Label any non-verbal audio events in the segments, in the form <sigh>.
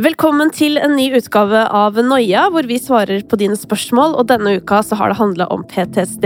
Velkommen til en ny utgave av Noia, hvor vi svarer på dine spørsmål. Og denne uka så har det handla om PTSD.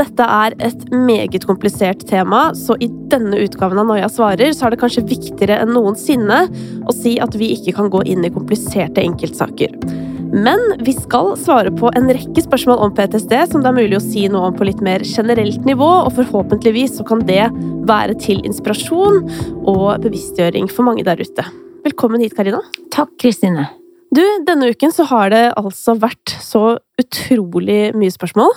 Dette er et meget komplisert tema, så i denne utgaven av Noia svarer så er det kanskje viktigere enn noensinne å si at vi ikke kan gå inn i kompliserte enkeltsaker. Men vi skal svare på en rekke spørsmål om PTSD som det er mulig å si noe om på litt mer generelt nivå, og forhåpentligvis så kan det være til inspirasjon og bevisstgjøring for mange der ute. Velkommen hit, Karina. Takk, Kristine. Du, denne uken så har det altså vært så utrolig mye spørsmål.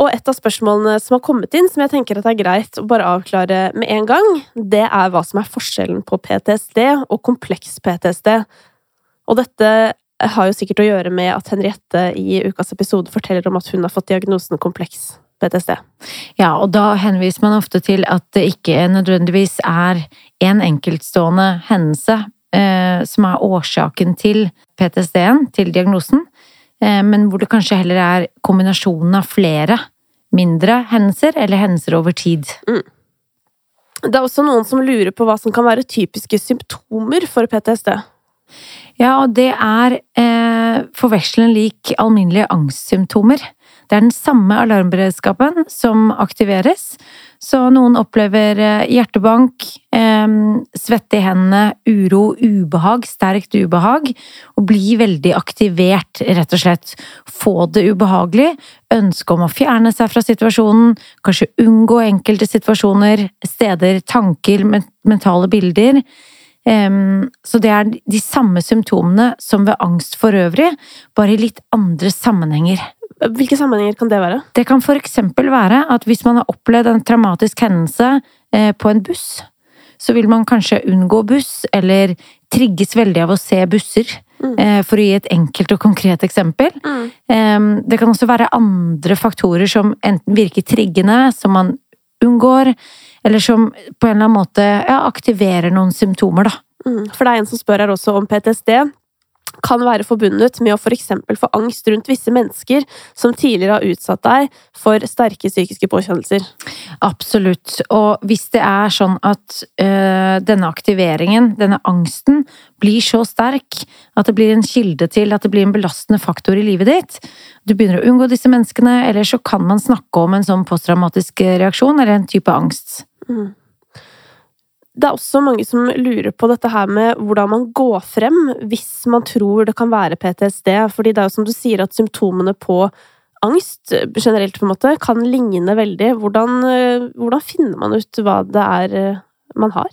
Og et av spørsmålene som har kommet inn, som jeg tenker at det er greit å bare avklare med en gang, det er hva som er forskjellen på PTSD og kompleks PTSD. Og dette har jo sikkert å gjøre med at Henriette i ukas episode forteller om at hun har fått diagnosen kompleks PTSD. Ja, og da henviser man ofte til at det ikke nødvendigvis er en enkeltstående hendelse, som er årsaken til PTSD-en, til diagnosen, eh, men hvor det kanskje heller er kombinasjonen av flere mindre hendelser, eller hendelser over tid. Mm. Det er også noen som lurer på hva som kan være typiske symptomer for PTSD. Ja, og det er eh, forvekslende lik alminnelige angstsymptomer. Det er den samme alarmberedskapen som aktiveres, så noen opplever eh, hjertebank, svette i hendene, uro, ubehag, sterkt ubehag, og blir veldig aktivert, rett og slett. Få det ubehagelig, ønske om å fjerne seg fra situasjonen, kanskje unngå enkelte situasjoner, steder, tanker, mentale bilder. Så det er de samme symptomene som ved angst for øvrig, bare i litt andre sammenhenger. Hvilke sammenhenger kan det være? Det kan eksempel være at hvis man har opplevd en traumatisk hendelse eh, på en buss, så vil man kanskje unngå buss, eller trigges veldig av å se busser. Mm. Eh, for å gi et enkelt og konkret eksempel. Mm. Det kan også være andre faktorer som enten virker triggende, som man unngår, eller som på en eller annen måte ja, aktiverer noen symptomer, da. Mm. For det er en som spør her også om PTSD kan være forbundet med å f.eks. få angst rundt visse mennesker som tidligere har utsatt deg for sterke psykiske påkjennelser. Absolutt. Og hvis det er sånn at øh, denne aktiveringen, denne angsten, blir så sterk at det blir en kilde til at det blir en belastende faktor i livet ditt, du begynner å unngå disse menneskene, eller så kan man snakke om en sånn posttraumatisk reaksjon eller en type angst. Mm. Det er også mange som lurer på dette her med hvordan man går frem hvis man tror det kan være PTSD, fordi det er jo som du sier at symptomene på angst generelt på en måte kan ligne veldig. Hvordan, hvordan finner man ut hva det er eh, man har?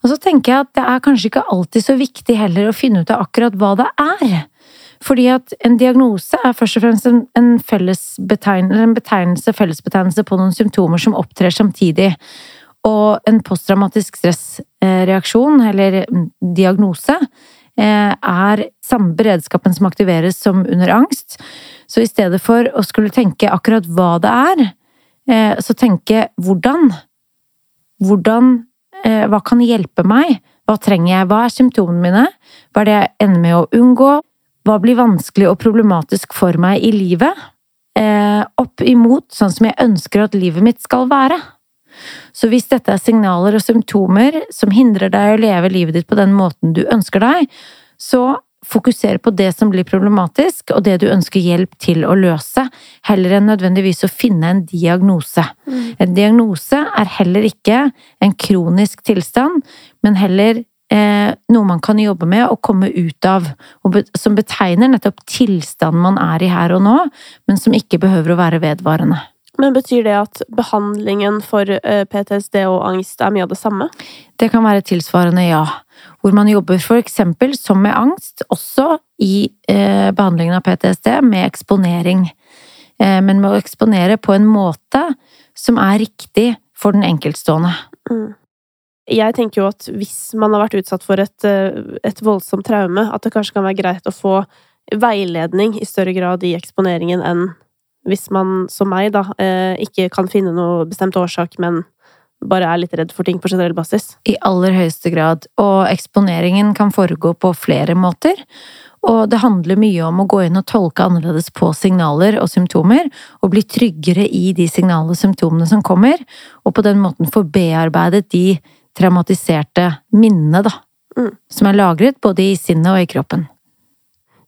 Og så tenker jeg at det er kanskje ikke alltid så viktig heller å finne ut av akkurat hva det er. Fordi at en diagnose er først og fremst en, en, betegnelse, en betegnelse, fellesbetegnelse på noen symptomer som opptrer samtidig. Og en posttraumatisk stressreaksjon, eller diagnose, eh, er samme beredskapen som aktiveres som under angst. Så i stedet for å skulle tenke akkurat hva det er, eh, så tenke hvordan. Hvordan eh, Hva kan hjelpe meg? Hva trenger jeg? Hva er symptomene mine? Hva er det jeg ender med å unngå? Hva blir vanskelig og problematisk for meg i livet? Opp imot sånn som jeg ønsker at livet mitt skal være. Så hvis dette er signaler og symptomer som hindrer deg å leve livet ditt på den måten du ønsker deg, så fokuser på det som blir problematisk, og det du ønsker hjelp til å løse, heller enn nødvendigvis å finne en diagnose. Mm. En diagnose er heller ikke en kronisk tilstand, men heller eh, noe man kan jobbe med og komme ut av, be som betegner nettopp tilstanden man er i her og nå, men som ikke behøver å være vedvarende. Men betyr det at behandlingen for eh, PTSD og angst er mye av det samme? Det kan være tilsvarende, ja. Hvor man jobber for eksempel, som med angst, også i eh, behandlingen av PTSD, med eksponering. Eh, men med å eksponere på en måte som er riktig for den enkeltstående. Mm. Jeg tenker jo at hvis man har vært utsatt for et, et voldsomt traume, at det kanskje kan være greit å få veiledning i større grad i eksponeringen enn hvis man, som meg, da, eh, ikke kan finne noe bestemt årsak, men bare er litt redd for ting på generell basis. I aller høyeste grad. Og eksponeringen kan foregå på flere måter. Og det handler mye om å gå inn og tolke annerledes på signaler og symptomer, og bli tryggere i de signalene og symptomene som kommer, og på den måten få bearbeidet de traumatiserte minnene, da, Mm. Som er lagret både i sinnet og i kroppen.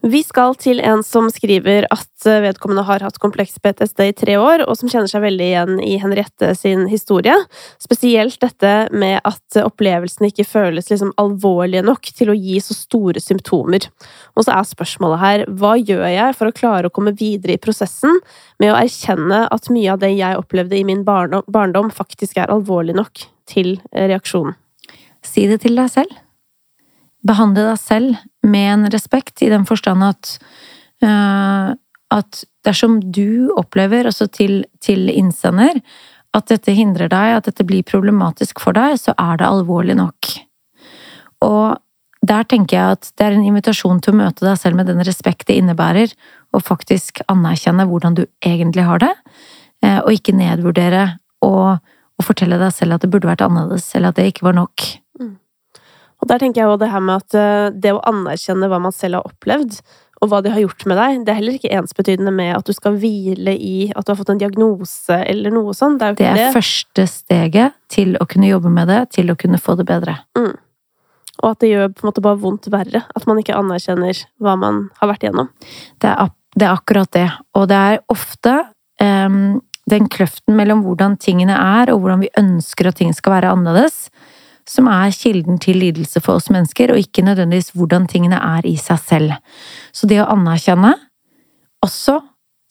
Vi skal til en som skriver at eh, vedkommende har hatt kompleks PTSD i tre år, og som kjenner seg veldig igjen i Henriette sin historie. Spesielt dette med at opplevelsene ikke føles liksom alvorlige nok til å gi så store symptomer. Og så er spørsmålet her, hva gjør jeg for å klare å komme videre i prosessen med å erkjenne at mye av det jeg opplevde i min barndom, faktisk er alvorlig nok til reaksjonen? Si det til deg selv behandle deg selv med en respekt, i den forstand at uh, at dersom du opplever, altså til, til innsender, at dette hindrer deg, at dette blir problematisk for deg, så er det alvorlig nok. Og der tenker jeg at det er en invitasjon til å møte deg selv med den respekt det innebærer, og faktisk anerkjenne hvordan du egentlig har det, uh, og ikke nedvurdere og, og fortelle deg selv at det burde vært annerledes, eller at det ikke var nok. Og der tenker jeg jo det her med at eh, det å anerkjenne hva man selv har opplevd, og hva de har gjort med deg, det er heller ikke ensbetydende med at du skal hvile i at du har fått en diagnose eller noe sånt. Det er, det er det. første steget til å kunne jobbe med det, til å kunne få det bedre. Mm. Og at det gjør på en måte bare vondt verre. At man ikke anerkjenner hva man har vært igjennom. Det er, det er akkurat det. Og det er ofte um, den kløften mellom hvordan tingene er, og hvordan vi ønsker at ting skal være annerledes, som er kilden til lidelse for oss mennesker, og ikke nødvendigvis hvordan tingene er i seg selv. Så det å anerkjenne, også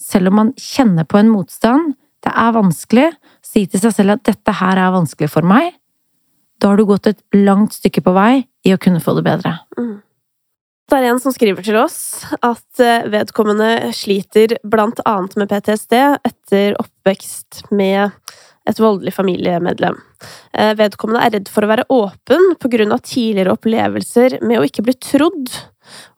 selv om man kjenner på en motstand, det er vanskelig, si til seg selv at dette her er vanskelig for meg, da har du gått et langt stykke på vei i å kunne få det bedre. Mm. Det er en som skriver til oss at eh, vedkommende sliter blant annet med PTSD etter oppvekst med et voldelig familiemedlem. Eh, vedkommende er redd for å være åpen av tidligere opplevelser med å ikke bli trodd,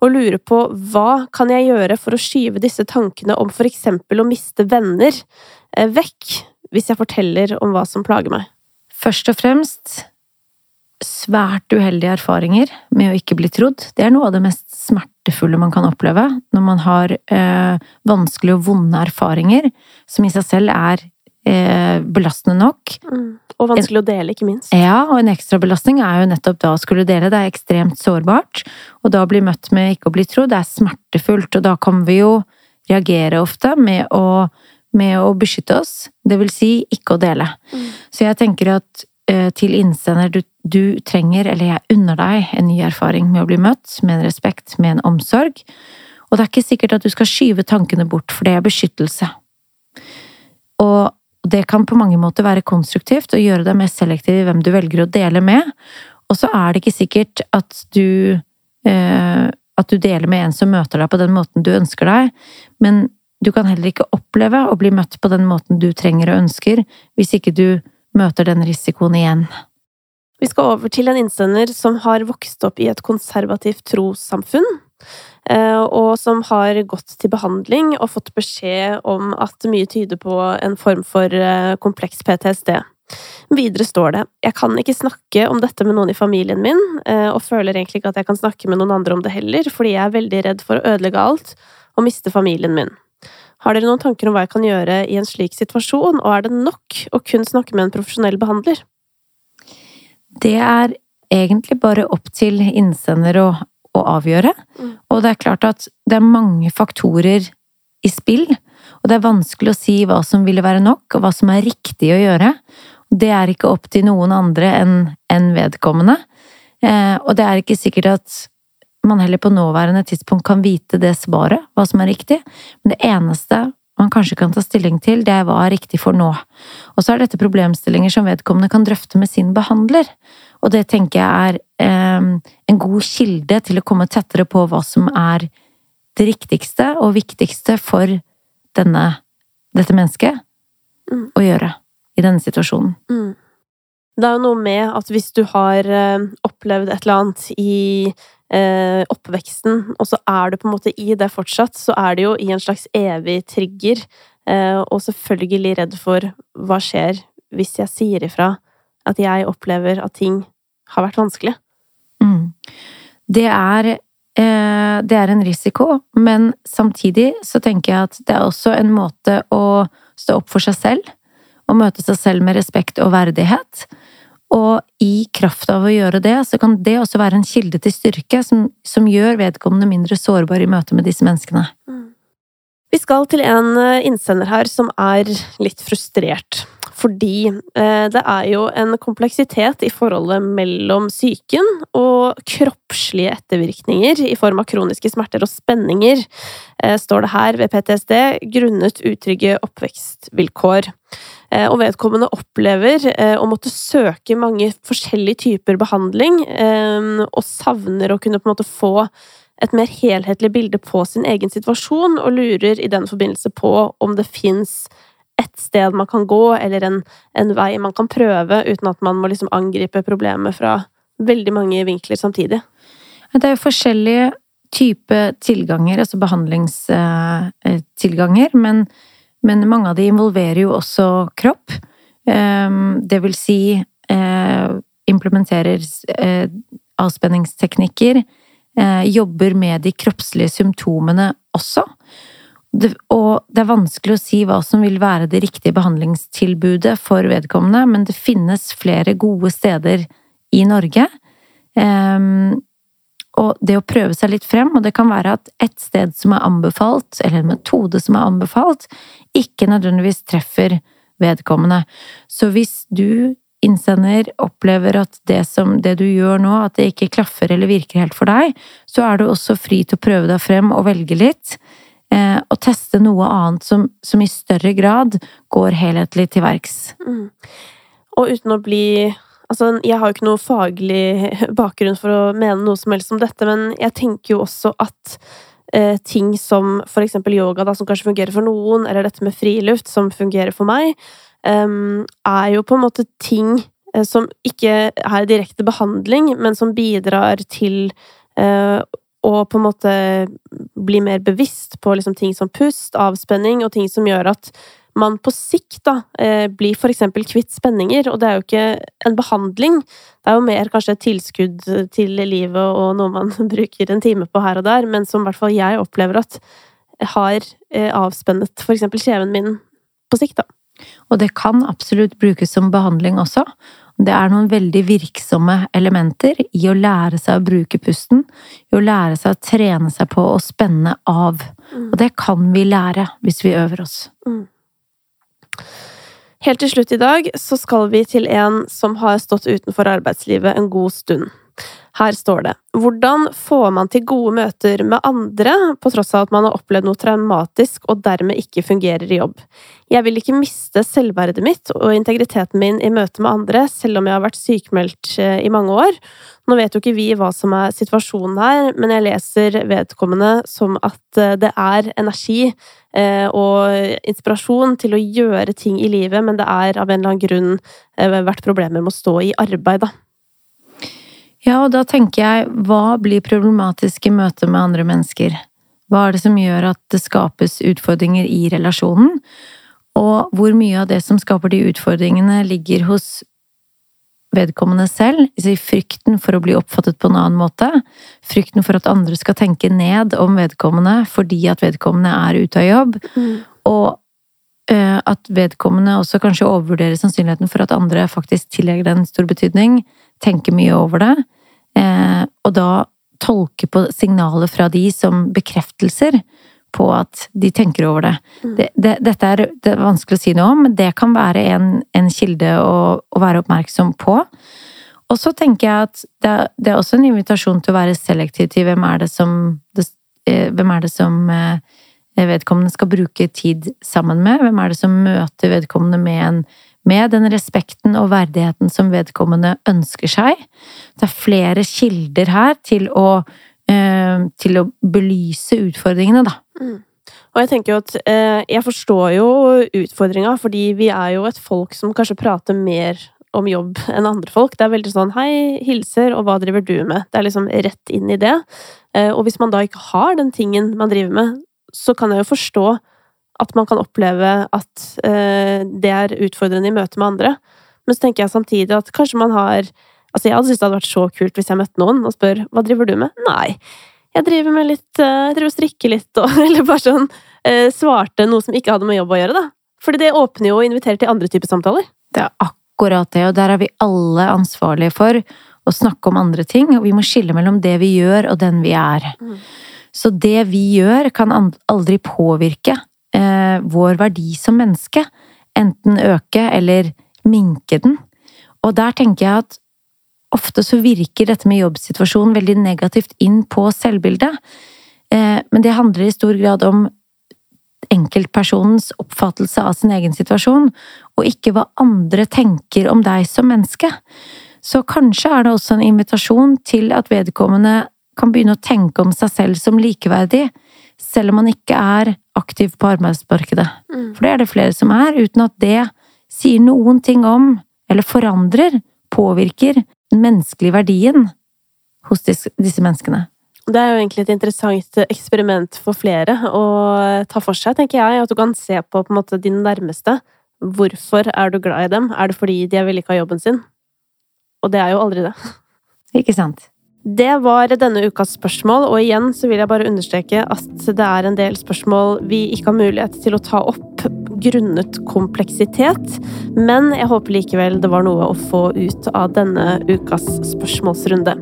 og lurer på hva kan jeg gjøre for å skyve disse tankene om for eksempel å miste venner eh, vekk, hvis jeg forteller om hva som plager meg. Først og fremst svært uheldige erfaringer med å ikke bli trodd. Det er noe av det mest smertefulle man kan oppleve når man har øh, vanskelige og vonde erfaringer som i seg selv er eh, belastende nok. Mm. Og vanskelig å dele, ikke minst. Ja, og en ekstra belastning er jo nettopp da å skulle dele. Det er ekstremt sårbart. Og da å bli møtt med ikke å bli trodd, det er smertefullt. Og da kan vi jo reagere ofte med å, med å beskytte oss. Det vil si ikke å dele. Mm. Så jeg tenker at eh, til innsender du, du trenger, eller jeg unner deg, en ny erfaring med å bli møtt med en respekt, med en omsorg. Og det er ikke sikkert at du skal skyve tankene bort, for det er beskyttelse. Og det kan på mange måter være konstruktivt og gjøre deg mer selektiv i hvem du velger å dele med. Og så er det ikke sikkert at du eh, at du deler med en som møter deg på den måten du ønsker deg, men du kan heller ikke oppleve å bli møtt på den måten du trenger og ønsker, hvis ikke du møter den risikoen igjen. Vi skal over til en innsender som har vokst opp i et konservativt trossamfunn. Eh, og som har gått til behandling og fått beskjed om at mye tyder på en form for eh, kompleks PTSD. Videre står det jeg kan ikke snakke om dette med noen i familien min, eh, og føler egentlig ikke at jeg kan snakke med noen andre om det heller, fordi jeg er veldig redd for å ødelegge alt og miste familien min. Har dere noen tanker om hva jeg kan gjøre i en slik situasjon, og er det nok å kun snakke med en profesjonell behandler? Det er egentlig bare opp til innsender å å avgjøre. Mm. Og det er klart at det er mange faktorer i spill, og det er vanskelig å si hva som ville være nok, og hva som er riktig å gjøre. Det er ikke opp til noen andre enn en vedkommende. Eh, og det er ikke sikkert at man heller på nåværende tidspunkt kan vite det svaret, hva som er riktig, men det eneste man kanskje kan ta stilling til, det er hva er riktig for nå. Og så er dette problemstillinger som vedkommende kan drøfte med sin behandler. Og det tenker jeg er en god kilde til å komme tettere på hva som er det riktigste og viktigste for denne, dette mennesket mm. å gjøre i denne situasjonen. Mm. Det er jo noe med at hvis du har eh, opplevd et eller annet i eh, oppveksten, og så er du på en måte i det fortsatt, så er det jo i en slags evig trigger, eh, og selvfølgelig redd for hva skjer hvis jeg sier ifra at jeg opplever at ting har vært vanskelig. Mm. Det er eh, det er en risiko, men samtidig så tenker jeg at det er også en måte å stå opp for seg selv, og møte seg selv med respekt og verdighet. Og i kraft av å gjøre det, så kan det også være en kilde til styrke som, som gjør vedkommende mindre sårbar i møte med disse menneskene. Mm. Vi skal til en eh, innsender her som er litt frustrert. Fordi eh, det er jo en kompleksitet i forholdet mellom psyken og kroppslige ettervirkninger i form av kroniske smerter og spenninger, eh, står det her ved PTSD, grunnet utrygge oppvekstvilkår. Eh, og vedkommende opplever å måtte søke mange forskjellige typer behandling, eh, og savner å kunne på en måte få et mer helhetlig bilde på sin egen situasjon, og lurer i den forbindelse på om det fins et sted man kan gå, eller en, en, vei man kan prøve, uten at man må liksom angripe problemet fra veldig mange vinkler samtidig. Det er jo forskjellige typer tilganger, altså behandlingstilganger, men men mange av de involverer jo også kropp. Ehm, det vil si eh, implementerer eh, avspenningsteknikker. Eh, jobber med de kroppslige symptomene også. Og det er vanskelig å si hva som vil være det riktige behandlingstilbudet for vedkommende, men det finnes flere gode steder i Norge. Um, og det å prøve seg litt frem, og det kan være at et sted som er anbefalt, eller en metode som er anbefalt, ikke nødvendigvis treffer vedkommende. Så hvis du innsender opplever at det, som, det du gjør nå, at det ikke klaffer eller virker helt for deg, så er du også fri til å prøve deg frem og velge litt. Eh, og teste noe annet som, som, i større grad går helhetlig til verks. Mm. Og uten å bli Altså, jeg har jo ikke noe faglig <laughs> bakgrunn for å mene noe som helst om dette, men jeg tenker jo også at eh, ting som for eksempel yoga, da, som kanskje fungerer for noen, eller dette med friluft, som fungerer for meg, eh, er jo på en måte ting eh, som ikke er direkte behandling, men som bidrar til eh, å på en måte bli mer bevisst på liksom ting som pust, avspenning, og ting som gjør at man på sikt da, eh, blir eksempel kvitt spenninger, og det er jo ikke en behandling. Det er jo mer kanskje et tilskudd til livet og noe man <laughs> bruker en time på her og der, men som i hvert fall jeg opplever at har eh, avspennet eksempel kjeven min på sikt, da. Og det kan absolutt brukes som behandling også. Det er noen veldig virksomme elementer i å lære seg å bruke pusten, i å lære seg å trene seg på å spenne av. Mm. Og det kan vi lære hvis vi øver oss. Mm. Helt til slutt i dag så skal vi til en som har stått utenfor arbeidslivet en god stund. Her står det Hvordan får man til gode møter med andre på tross av at man har opplevd noe traumatisk og dermed ikke fungerer i jobb? Jeg vil ikke miste selvverdet mitt og integriteten min i møte med andre, selv om jeg har vært sykemeldt eh, i mange år. Nå vet jo ikke vi hva som er situasjonen her, men jeg leser vedkommende som at eh, det er energi eh, og inspirasjon til å gjøre ting i livet, men det er av en eller annen grunn vært problemer med å stå i arbeid, da. Ja, og da tenker jeg, hva blir problematisk i møte med andre mennesker? Hva er det som gjør at det skapes utfordringer i relasjonen? Og hvor mye av det som skaper de utfordringene, ligger hos vedkommende selv, i frykten for å bli oppfattet på en annen måte, frykten for at andre skal tenke ned om vedkommende fordi at vedkommende er ute av jobb, mm. og uh, at vedkommende også kanskje overvurderer sannsynligheten for at andre faktisk tillegger den stor betydning, tenker mye over det, uh, og da tolke på signaler fra de som bekreftelser på at de tenker over det. Mm. det, det dette er, det er, vanskelig å si noe om, men det kan være en, en kilde å, å, være oppmerksom på. Og så tenker jeg at det, det, er også en invitasjon til å være selektiv til hvem er det som, eh, hvem er det som eh, vedkommende skal bruke tid sammen med? Hvem er det som møter vedkommende med, en, med den respekten og verdigheten som vedkommende ønsker seg? Det er flere kilder her til å Eh, til å belyse utfordringene, da. Mm. Og jeg tenker jo at eh, jeg forstår jo utfordringa, fordi vi er jo et folk som kanskje prater mer om jobb enn andre folk. Det er veldig sånn 'hei, hilser, og hva driver du med?' Det er liksom rett inn i det. Eh, og hvis man da ikke har den tingen man driver med, så kan jeg jo forstå at man kan oppleve at eh, det er utfordrende i møte med andre. Men så tenker jeg samtidig at kanskje man har Altså, jeg hadde syntes det hadde vært så kult hvis jeg møtte noen og spør hva driver du med? Nei, jeg driver med litt eh, Jeg driver og strikker litt, og <laughs> Eller bare sånn eh, Svarte noe som ikke hadde med jobb å gjøre, da. Fordi det åpner jo og inviterer til andre typer samtaler. Det er akkurat det, og der er vi alle ansvarlige for å snakke om andre ting, og vi må skille mellom det vi gjør og den vi er. Mm. Så det vi gjør, kan aldri påvirke eh, vår verdi som menneske. Enten øke eller minke den. Og der tenker jeg at ofte så virker dette med jobbsituasjonen veldig negativt inn på selvbildet. Eh, men det handler i stor grad om enkeltpersonens oppfattelse av sin egen situasjon, og ikke hva andre tenker om deg som menneske. Så kanskje er det også en invitasjon til at vedkommende kan begynne å tenke om seg selv som likeverdig, selv om man ikke er aktiv på arbeidsmarkedet. Mm. For det er det flere som er, uten at det sier noen ting om, eller forandrer, påvirker den menneskelige verdien hos disse menneskene. Det er jo egentlig et interessant eksperiment for flere å ta for seg, tenker jeg. At du kan se på, på måte, dine nærmeste. Hvorfor er du glad i dem? Er det fordi de er vellykka jobben sin? Og det er jo aldri det. Ikke sant. Det var denne ukas spørsmål, og igjen så vil jeg bare understreke at det er en del spørsmål vi ikke har mulighet til å ta opp grunnet kompleksitet, men jeg håper likevel det var noe å få ut av denne ukas spørsmålsrunde.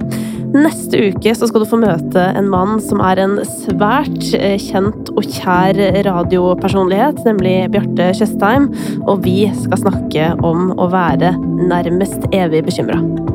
Neste uke så skal du få møte en mann som er en svært eh, kjent og kjær radiopersonlighet, nemlig Bjarte Tjøstheim, og vi skal snakke om å være nærmest evig bekymra.